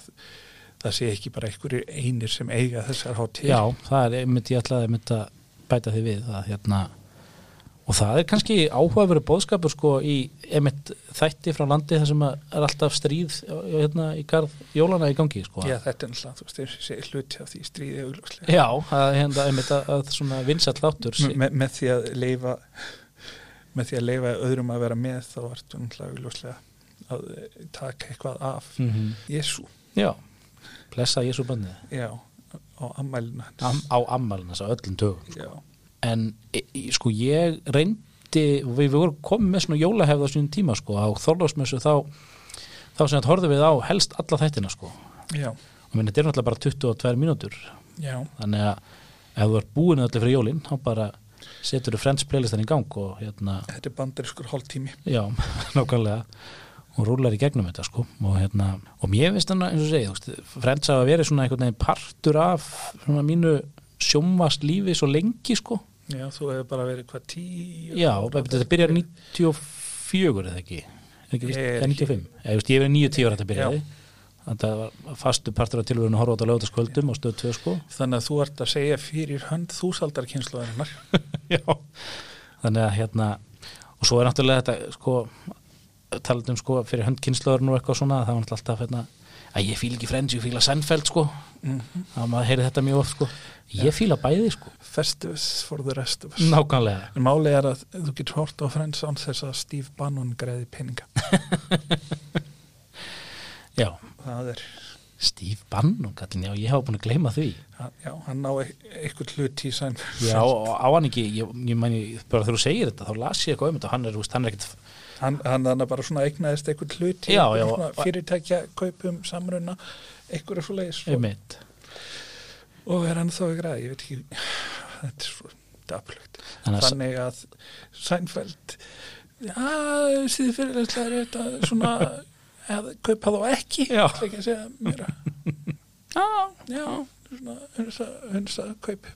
það sé ekki bara einhverjir einir sem eiga þessar hátíð Já, það er einmitt, ég ætlaði einmitt að bæta því við að hérna og það er kannski áhugaveru bóðskapur sko í einmitt þætti frá landi þar sem er alltaf stríð hérna í garð jólana í gangi sko. Já, þetta er náttúrulega, þú veist, þeir segir hluti af því stríði augljóslega. Já, það er hérna einmitt að, að svona vinsall þáttur Me, me, með því að leifa með því að leifa öðrum að vera með þá ertu náttúrulega að eh, taka eitthvað af mm -hmm. Jésu, Já, blessa Jésu bandið já, á ammælina hans. Am, á ammalinn þess að öllum tögum Já, en e, e, sko ég reyndi við, við vorum komið með svona jólahefð á sínum tíma sko á Þorlásmessu þá þá sem þetta horfðum við á helst alla þættina sko. Já, og minn þetta er náttúrulega bara 22 mínútur. Já, þannig að ef þú ert búin allir fyrir jólin þá bara setur þú Friends playlistan í gang og hérna, þetta er bandarískur hálftími. já, [LAUGHS] nákvæmlega. Og rúlar í gegnum þetta sko og hérna, og mér finnst þannig eins og segið, Friends hafa verið svona einhvern veginn partur af svona mínu sjómast lífi svo lengi sko. Já, þú hefur bara verið hvað tíu Já, þetta byrjar 94 eða ekki, Er ekki Eða 95 ég, hef verið 90 ára þetta byrjaði Þetta var fastu partur af tilvörinu að horfa á þetta lögutaskvöldum og stöð 2 sko Þannig að þú ert að segja fyrir hönd þúsaldarkynsluðarinnar. [LAUGHS] Já. þannig að hérna og svo er náttúrulega þetta sko talað um sko fyrir hönd kynslaðurinn og eitthvað svona það var náttúrulega alltaf hérna að ég fíla ekki Friends, ég fíla Seinfeld sko að maður heyri þetta mjög oft sko ég fíla bæði sko, Festivus for the rest of us. nákvæmlega En máli er að þú getur hort á Friends án þess að Steve Bannon greiði peninga. [LAUGHS] já, Það er, Steve Bannon já, ég hafa búin að gleyma því já, hann á e- eitthvað hlut í sæn. já, á hann ekki, ég, ég mæni bara þegar þú segir þetta, þá las ég eitthvað um þetta hann er, hann er ekkit Hann, hann bara svona eignaðist eitthvað hlut í Já, já, fyrirtækja kaupum samruna, eitthvað er svo leiðis og, er hann þá ekki ræði, ég veit ekki, [SIGHS] þetta er svo daplugt. Þannig að- Sænfeld, já, síðu fyrirlega er þetta svona, að kaupa þá ekki, Já. ekki að segja mér já, já, hunsa kaup.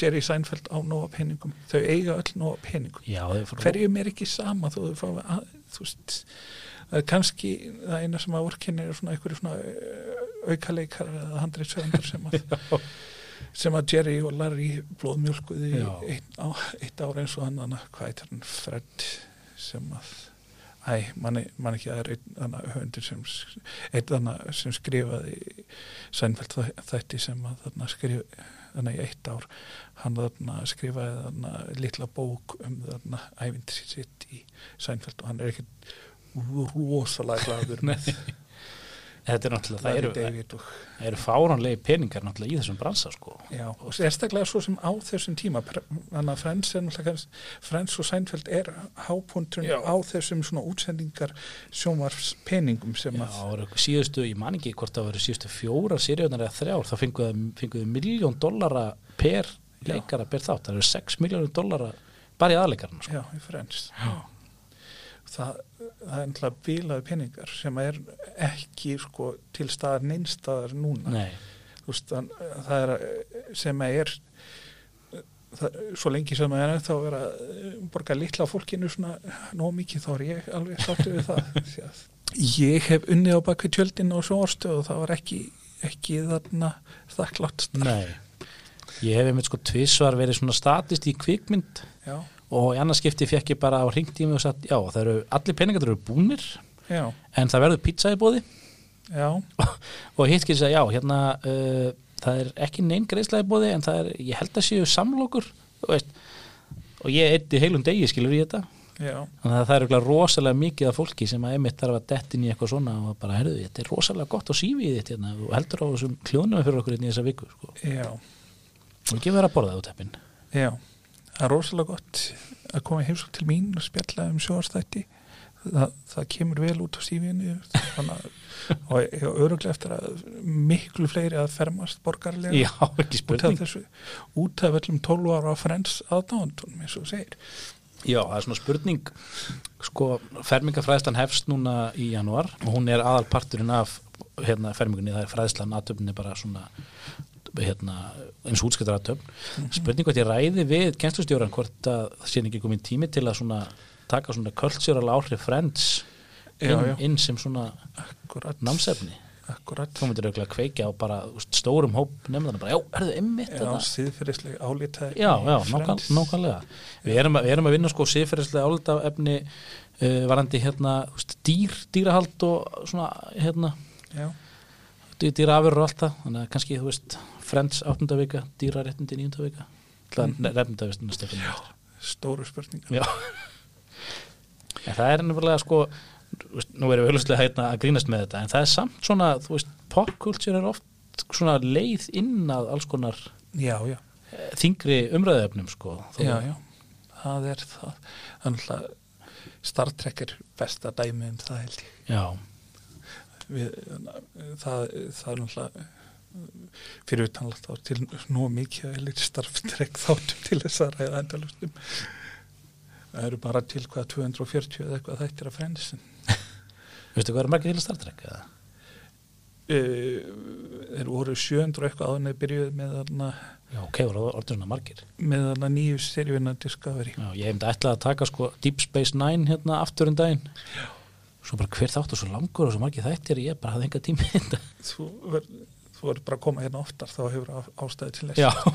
Jerry Seinfeld á nóga peningum. Þau eiga öll nóga peningum. Já, hverjum er ekki sama þú, þú, þú það er kannski það eina sem að vorkinni er svona einhverju svona uh, aukaleikar eða handreitsöndar sem að [LAUGHS] sem að Jerry og Larry blóðmjölkuði eitt, á, eitt ára eins og hann hvað heitir hann, Fred sem að æ, manni ekki að það er einn sem sem skrifaði Sænfeld þætti sem að þarna skrif þarna í eitt ár. Hann þarna skrifaði þarna litla bók um þarna ævindir sitt í Sænfeld og hann er ekkert rosalega glaður með [LAUGHS] Þetta er náttúrulega, það eru, David og eru fáránlegi peningar náttúrulega í þessum bransa sko. Já, og sérstaklega svo sem á þessum tíma þannig að Friends er náttúrulega Friends og Seinfeld er hápunturinn Já. á þessum svona útsendingar sjónvarps peningum sem Já, að voru síðustu, ég man ekki hvort það voru síðustu fjórar sériunar eða þrjár, þá fenguðu miljón dollara per Já. leikara per þátt, það eru 6 miljónur dollara bara í aðleikarna sko. já, í Friends það, það er náttúrulega bílaði peningar sem er ekki sko til staðar neinstaðar núna. Nei, veist, þann, það er sem er það, svo lengi sem það er þá er að eh, borga litla fólkinu svona nóg mikið þá er ég alveg sáttu við það. [LAUGHS] Ég hef unnið á bakvið tjöldin og sjóarstöð og það var ekki, ekki þarna þakklátt nei. Ég hef einmitt sko tvisvar verið svona statist í kvikmynd. Já, og í annars skipti fekk ég bara á ringtími og sagt, já, það eru, allir peningar eru búnir já, en það verður pizza í bóði [LAUGHS] og hitt getur segja, já, hérna uh, það er ekki neinn greiðslega í bóði en það er, ég held að séu samlokur og ég eitti heilum degi skilur í þetta. Já, þannig að það er eiginlega rosalega mikið af fólki sem að einmitt þarf að detta inn í eitthvað svona og bara, herðu, þetta er rosalega gott á sífið þitt hérna, og heldur á þessum kljónum fyrir okkur hérna í þessa viku sko. og ekki vera að borða það út heppin já það er rosalega gott að koma heimsók til mín og spjalla um sjóarstætti það, það kemur vel út á sífinu og ég er öruglega eftir að miklu fleiri að fermast borgarlega Já, ekki út af spurning. þessu út af öllum 12 ára frends aðdáðandunum eins og segir. Já, það er svona spurning. Sko, fermingafræðslan hefst núna í janúar og hún er aðalparturinn af hérna, fermingunni, það er fræðslan aðtöfni bara svona hérna, eins útskiptar aðtöfn spurning hvort ég ræði við kennslustjóran hvort að það sé ekki komin tími til að svona taka svona cultural áhrif friends Já, inn, já. inn sem svona akkurat, námsefni? Þú myndir auðvitað kveikja á bara stórum hóp nefndana bara, já, er það ymmit já, síðferðislega álítið Já, já, nákvæm, nákvæmlega. Við erum, að, við erum að vinna sko siðferðislega álita efni uh, varandi hérna dýr, dýrahald og svona hérna, já, dý- dýraafurur og allt það. Þannig að kannski, þú veist, Friends áttunda vika dýraréttindi nýjunda vika. Mm. -hmm. nefnda við stundum Stefán Já, stóru spurningar. Já. en það er nefnilega sko nú erum við auðvitað hérna að grínast með þetta en það er samt svona, þú veist, popkultúr er oft svona leið inn að alls konar já, já, eh, þingri umræðefnum sko já, já. Það er það. Þannig að Star Trek er besta dæmi um það held ég. Já, við, það, það er náttúrulega fyrir utanlagt þá til nú mikið lítið starfstrekk þáttum til þess að ræða endalustum það eru bara til hvað 240 eða eitthvað þættir að frendsin veistu hvað er margir til að Star Trek eða? þeir voru 700 og eitthvað áður en þeir byrjuð með þarna Já, ok, voru orðin svona margir. með þarna nýju seríuna Discovery. Já, ég hefndi ætlað að taka sko Deep Space Nine hérna aftur um daginn. Já. Svo bara hver þáttu svo langur og svo margir þættir ég bara hafði enga tími í þetta. Þú verður þú verður bara að koma hérna oftar þá hefur á- ástæði til þess. Já,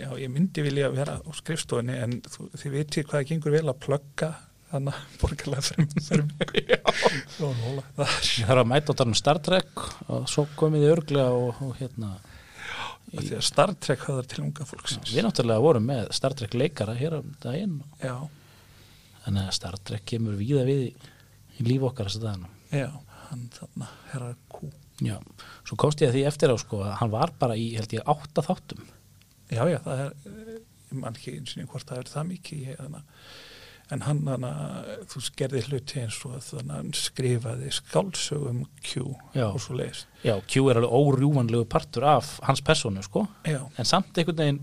Já, ég myndi vilja vera á skrifstofunni en þú, þið veitir hvað það gengur vel að plugga þannig [LAUGHS] að borgarlega Já, nóla það er að mæta á þarna Star Trek og svo komið þið örglega og, og hérna Af því að Star Trek höfðar til unga fólksins. Við náttúrulega vorum með Star Trek leikara hér um daginn. Já, Þannig að Star Trek kemur víða við í, í líf okkar þess að daginn já, hann þarna herra kú Já, svo komst ég að því eftir á sko að hann var bara í, held ég, átta þáttum. Já, já, það er eh, ég man ekki eins og hvort það er það mikið ég, þarna, en hann þarna þú gerði hluti eins og þannig hann skrifaði skálsögum Q Já. og svo leiðist Já, Q er alveg órjúvanlegu partur af hans persónu sko. Já, en samt einhvern veginn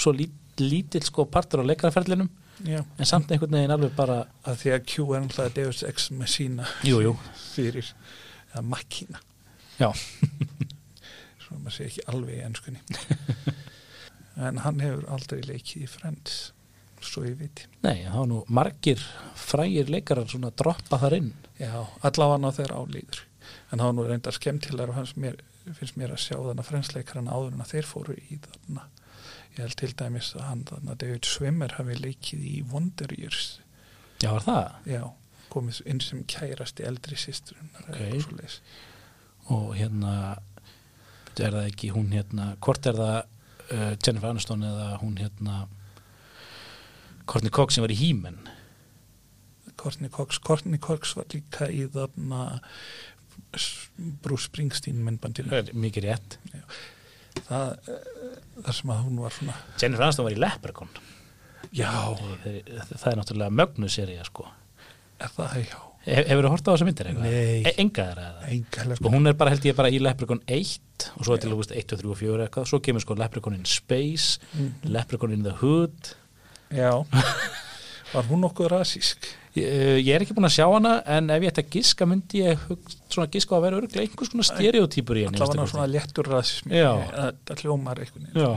svo lít, lítill sko partur á leikaraferlinum já, en samt einhvern veginn alveg bara að því að Q er náttúrulega Deus Ex Machina Jú, jú, fyrir eða makkina já, [LAUGHS] svo maður sé ekki alveg í ennskunni [LAUGHS] en hann hefur aldrei leikið í Friends svo ég veit Nei, það var nú margir frægir leikarar svona droppa þar inn. Já, allavega á þeirra álíður en það var nú reyndar skemmtilegar og hans mér, finnst mér að sjá þannig að frensleikarinn áður en að þeir fóru í þarna. Ég held til dæmis að hann þarna David Swimmer hafi leikið í Wonder Years. Já, var það? já, komið inn sem kærasti eldri sýsturinnar Ok. Og hérna er það ekki hún hérna hvort er það uh, Jennifer Aniston eða hún hérna Courtney Cox sem var í He-Man? Courtney Cox, Courtney Cox var líka í þarna Bruce Springsteen myndbandinu. Það mikið rétt. Það, eh, þar sem að hún var svona Jennifer Aniston var í Leprechaun. Já, Þeir- það er náttúrulega mögnu serið sko. er það? Já Hefur þú hort á þessa myndir eitthvað? Nei. E enga þeirra eða? engalega Sko hún er bara held ég bara í Leprechaun 1 og svo er til að veist 1 og 3 og 4 eitthvað. Svo kemur sko Leprechaun in Space Leprechaun in the Hood. Já, [LAUGHS] var hún nokkuð rasísk? Ég, eh, ég er ekki búin að sjá hana en ef ég ætti að giska myndi ég svona giska að vera örglega einhvers konar stereotypur í henni allavega minnsta svona kosti. léttur það það hljómar Já,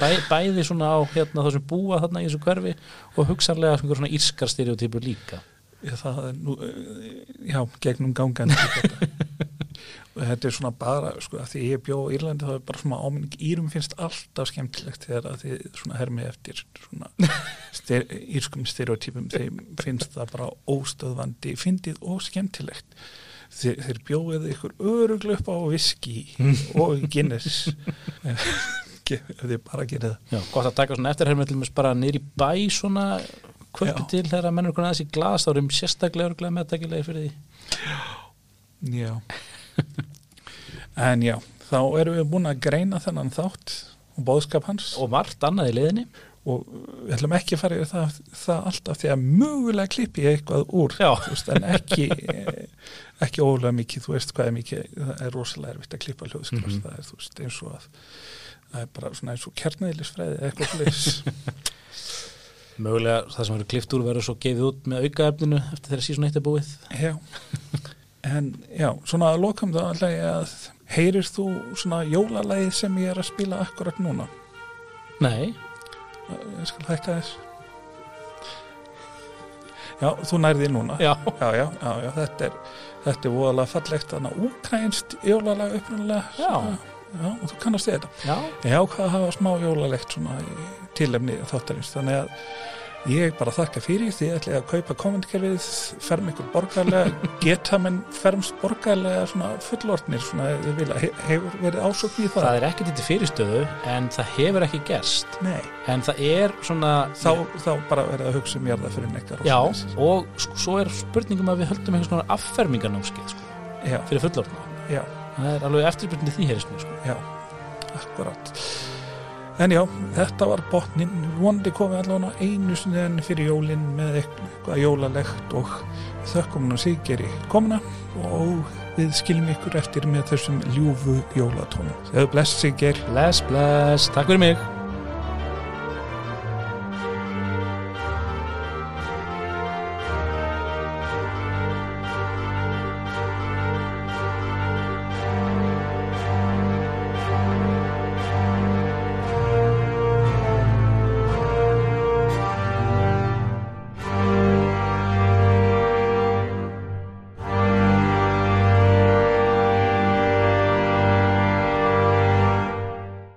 Bæ, bæði svona á hérna, það sem búa þarna í þessu hverfi og hugsanlega svona, svona írskar stereotypur líka það er nú, eh, já, gegnum gangandi [LAUGHS] þetta. og þetta er svona bara, sko, að því ég bjó í Írlandi þá er bara svona áminning, Írum finnst alltaf skemmtilegt þegar að þið svona hermið eftir svona [LAUGHS] styr, írskum stereotypum, þeim finnst það bara óstöðvandi, fyndið og skemmtilegt. Þeir, þeir bjóðið ykkur öruglu upp á viski [LAUGHS] og Guinness. Ef þið bara gerir það. Já, gott að taka svona eftirhermið til mér bara niður í bæ svona Já. til þegar mennur konar aðeins í glas þá erum sérstaklega örglega meðtækilega fyrir því. Já. En já, þá erum við búin að greina þennan þátt og bóðskap hans. Og, og margt annað í liðinni. Við ætlum ekki að fara yfir það, það alltaf því að mögulega klippi ég eitthvað úr veist, en ekki eh, ekki ólega mikið, þú veist hvað er mikið það er rosalega erfitt að klippa hljóðskap Mhm. það er þú veist eins og að það er bara svona eins og kjarnæðilisfræði eða eitthvað fleis [LAUGHS] mögulega það sem verður klift úr verður svo gefið út með aukaefninu eftir þegar síðan eitt er búið Já, en já, svona að lokum þá alltaf ég að heyrir þú svona jólalagið sem ég er að spila akkurat núna? Nei, Ég skal hækka þess. Já, þú nærði núna. já, Já, já, já, já, þetta er, þetta er voðalega fallegt, þannig að úkrænst jólalag upprunalega. Já. Já, og þú kannast við þetta. já. Ég ákvað að hafa smá jólalegt svona tilefni þáttarins, þannig að ég bara þakka fyrir því að að kaupa kommentkerfið, ferm ykkur borgarlega, [LAUGHS] geta menn ferms borgarlega svona fullortnir, svona þið hefur verið ásókn í það? það er ekki til fyrirstöðu en það hefur ekki gerst. Nei, en það er svona þá, þá bara verið að hugsa um jarða fyrir nekkar. já, og sko, svo er spurningum að við höldum einhvers konar affermingarnámskeið sko, fyrir fullorðna. Já, það er alveg eftirspurning því heyrist mér sko. já, akkurat. En já, þetta var botnin, vonandi komið allavega einu sinni fyrir jólin með eitthvað jólalegt og þökkum hún að Sigeri komuna og við skiljum ykkur eftir með þessum ljúfu jólatónum. Þegar bless Siger. bless, bless, takk fyrir mig